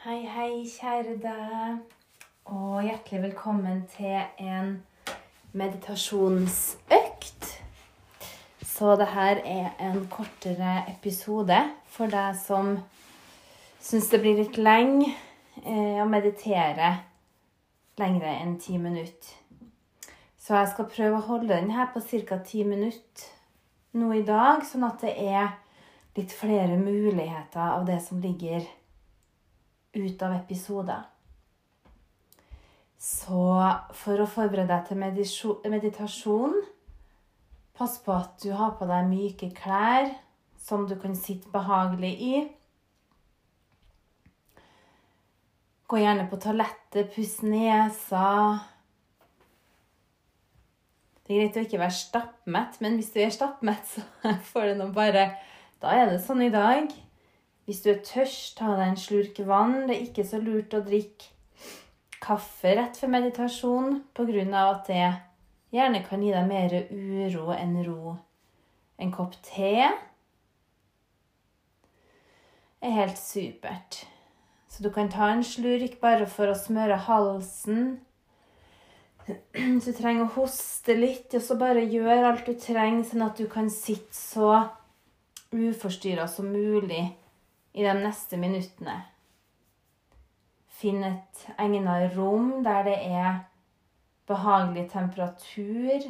Hei, hei, kjære deg. Og hjertelig velkommen til en meditasjonsøkt. Så det her er en kortere episode for deg som syns det blir litt lenge eh, å meditere lengre enn ti minutter. Så jeg skal prøve å holde den her på ca. ti minutter nå i dag, sånn at det er litt flere muligheter av det som ligger ut av episoder. Så for å forberede deg til meditasjon, pass på at du har på deg myke klær som du kan sitte behagelig i. Gå gjerne på toalettet, puss nesa. Det er greit å ikke være stappmett, men hvis du er stappmett, så får du nå bare Da er det sånn i dag. Hvis du er tørst, ta deg en slurk vann. Det er ikke så lurt å drikke kaffe rett før meditasjon pga. at det gjerne kan gi deg mer uro enn ro. En kopp te er helt supert. Så du kan ta en slurk bare for å smøre halsen. Så du trenger å hoste litt, og så bare gjør alt du trenger, sånn at du kan sitte så uforstyrra som mulig i de neste minuttene. Finn et egnet rom der det er behagelig temperatur.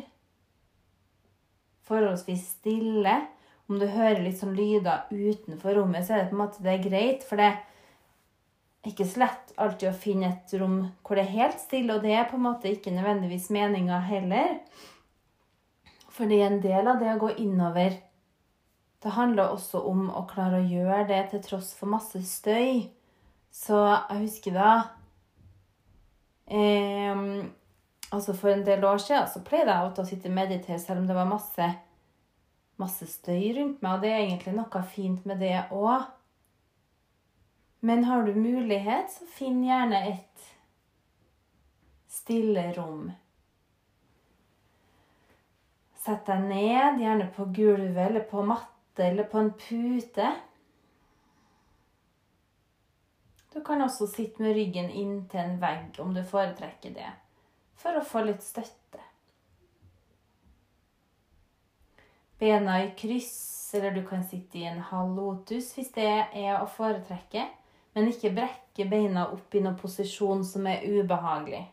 Forholdsvis stille. Om du hører litt sånn lyder utenfor rommet, så er det på en måte det er greit. For det er ikke så lett alltid å finne et rom hvor det er helt stille, og det er på en måte ikke nødvendigvis meninga heller. Fordi en del av det å gå innover det handler også om å klare å gjøre det til tross for masse støy. Så jeg husker da eh, Altså For en del år siden så pleide jeg å sitte og meditere selv om det var masse, masse støy rundt meg. Og det er egentlig noe fint med det òg. Men har du mulighet, så finn gjerne et stille rom. Sett deg ned, gjerne på gulvet eller på matte eller på en pute. Du kan også sitte med ryggen inntil en vegg om du foretrekker det, for å få litt støtte. Bena i kryss, eller du kan sitte i en halv lotus hvis det er å foretrekke, men ikke brekke beina opp i noen posisjon som er ubehagelig.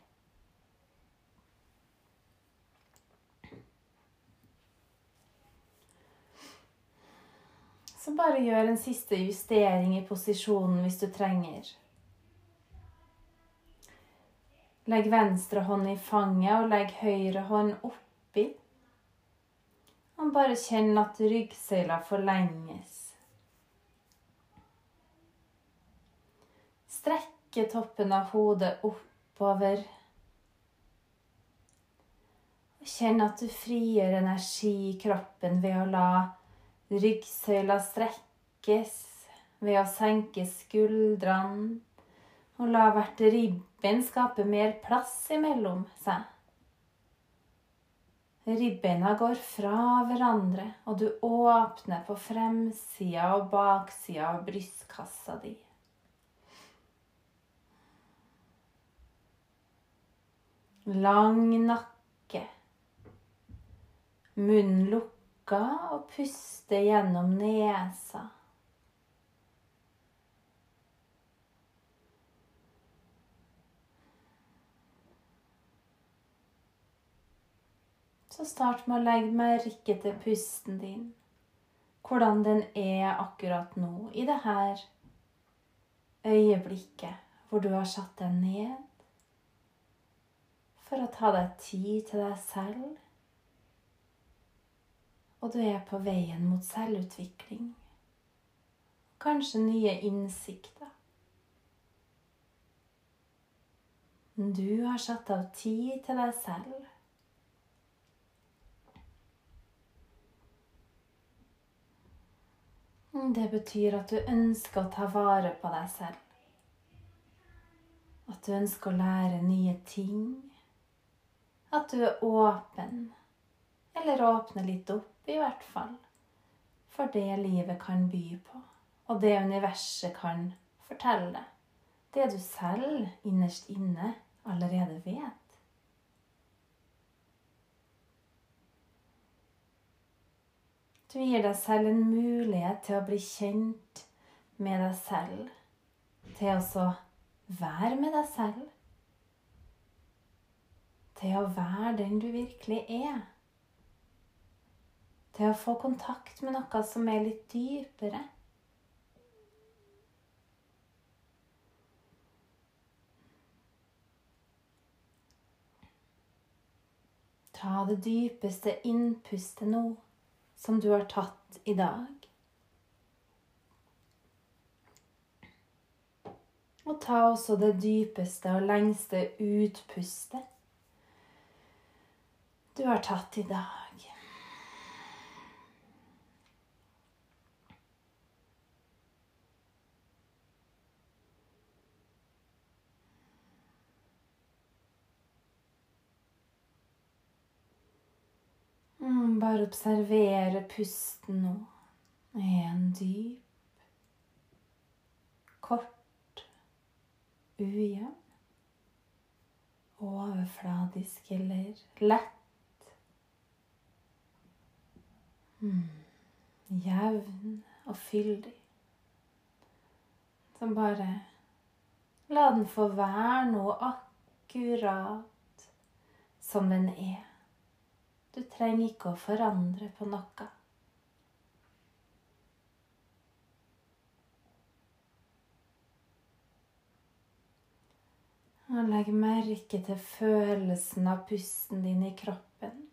Så bare gjør en siste justering i posisjonen hvis du trenger. Legg venstre hånd i fanget og legg høyre hånd oppi. Og bare kjenn at ryggsøyla forlenges. Strekke toppen av hodet oppover. Kjenn at du frigjør energi i kroppen ved å la Ryggsøyla strekkes ved å senke skuldrene og la hvert ribbein skape mer plass imellom seg. Ribbeina går fra hverandre, og du åpner på fremsida og baksida av brystkassa di. Lang nakke. Munn lukket lukka og puste gjennom nesa. Så start med å legge merke til pusten din. Hvordan den er akkurat nå, i det her øyeblikket hvor du har satt deg ned for å ta deg tid til deg selv og du er på veien mot selvutvikling. Kanskje nye innsikter. Du har satt av tid til deg selv. Det betyr at du ønsker å ta vare på deg selv. At du ønsker å lære nye ting. At du er åpen. Eller åpne litt opp i hvert fall. For det livet kan by på, og det universet kan fortelle, det du selv innerst inne allerede vet. Du gir deg selv en mulighet til å bli kjent med deg selv. Til å være med deg selv. Til å være den du virkelig er. Til å få kontakt med noe som er litt dypere. Ta det dypeste innpustet nå som du har tatt i dag. Og ta også det dypeste og lengste utpustet du har tatt i dag. Mm, bare observere pusten nå. En dyp, kort, ujevn, overfladisk eller lett. Mm, jevn og fyldig. Så bare la den få være noe akkurat som den er. Du trenger ikke å forandre på noe. Og legg merke til følelsen av pusten din i kroppen.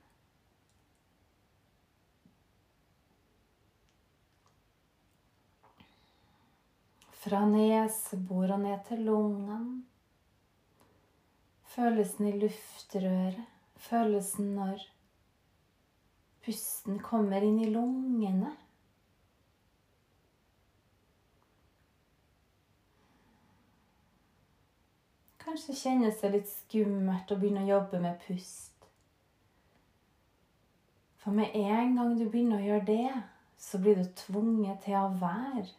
Fra nesebor og ned til lungene. Følelsen i luftrøret. Følelsen når Pusten kommer inn i lungene. Kanskje kjennes det litt skummelt å begynne å jobbe med pust. For med en gang du begynner å gjøre det, så blir du tvunget til å være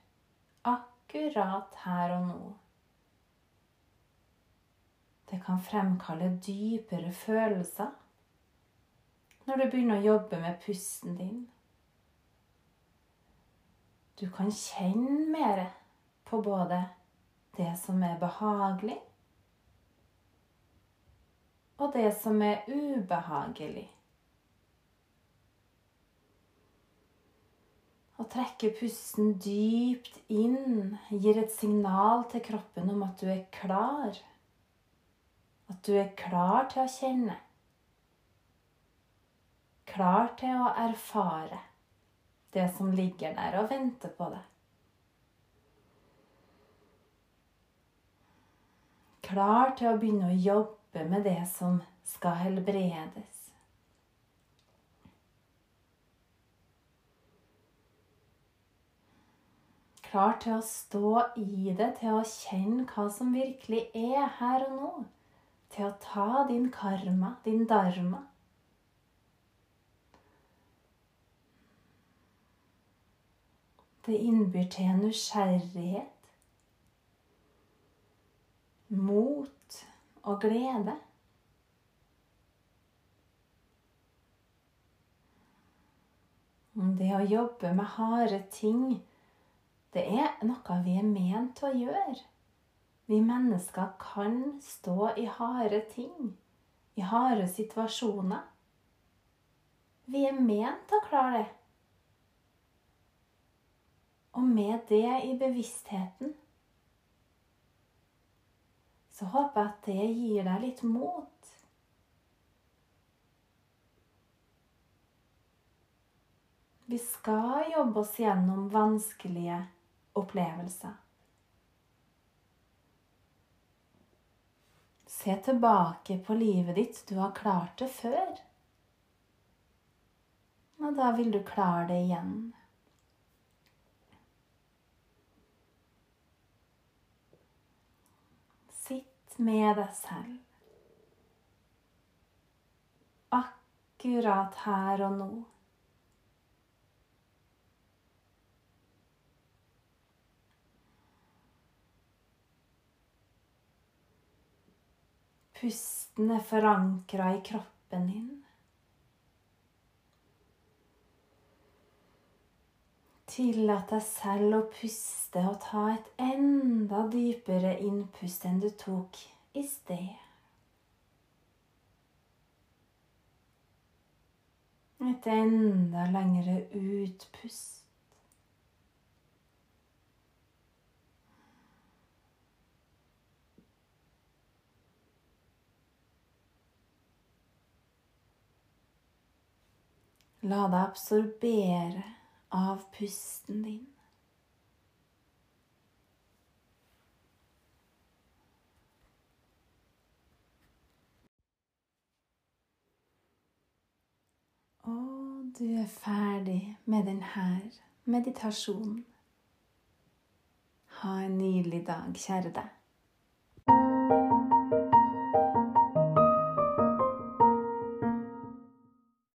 akkurat her og nå. Det kan fremkalle dypere følelser når du begynner å jobbe med pusten din. Du kan kjenne mer på både det som er behagelig, og det som er ubehagelig. Å trekke pusten dypt inn gir et signal til kroppen om at du er klar. At du er klar til å kjenne klar til å erfare det som ligger der og venter på deg. Klar til å begynne å jobbe med det som skal helbredes. Klar til å stå i det, til å kjenne hva som virkelig er her og nå. Til å ta din karma, din dharma Det innbyr til en nysgjerrighet, mot og glede. Det å jobbe med harde ting, det er noe vi er ment til å gjøre. Vi mennesker kan stå i harde ting, i harde situasjoner. Vi er ment til å klare det. Og med det i bevisstheten så håper jeg at det gir deg litt mot. Vi skal jobbe oss gjennom vanskelige opplevelser. Se tilbake på livet ditt. Du har klart det før. Og da vil du klare det igjen. med deg selv. Akkurat her og nå. Pusten er forankra i kroppen din. Tillat deg selv å puste og ta et enda dypere innpust enn du tok i sted. Et enda lengre utpust. La deg absorbere av pusten din. Og du er ferdig med denne meditasjonen. Ha en nydelig dag, kjære deg.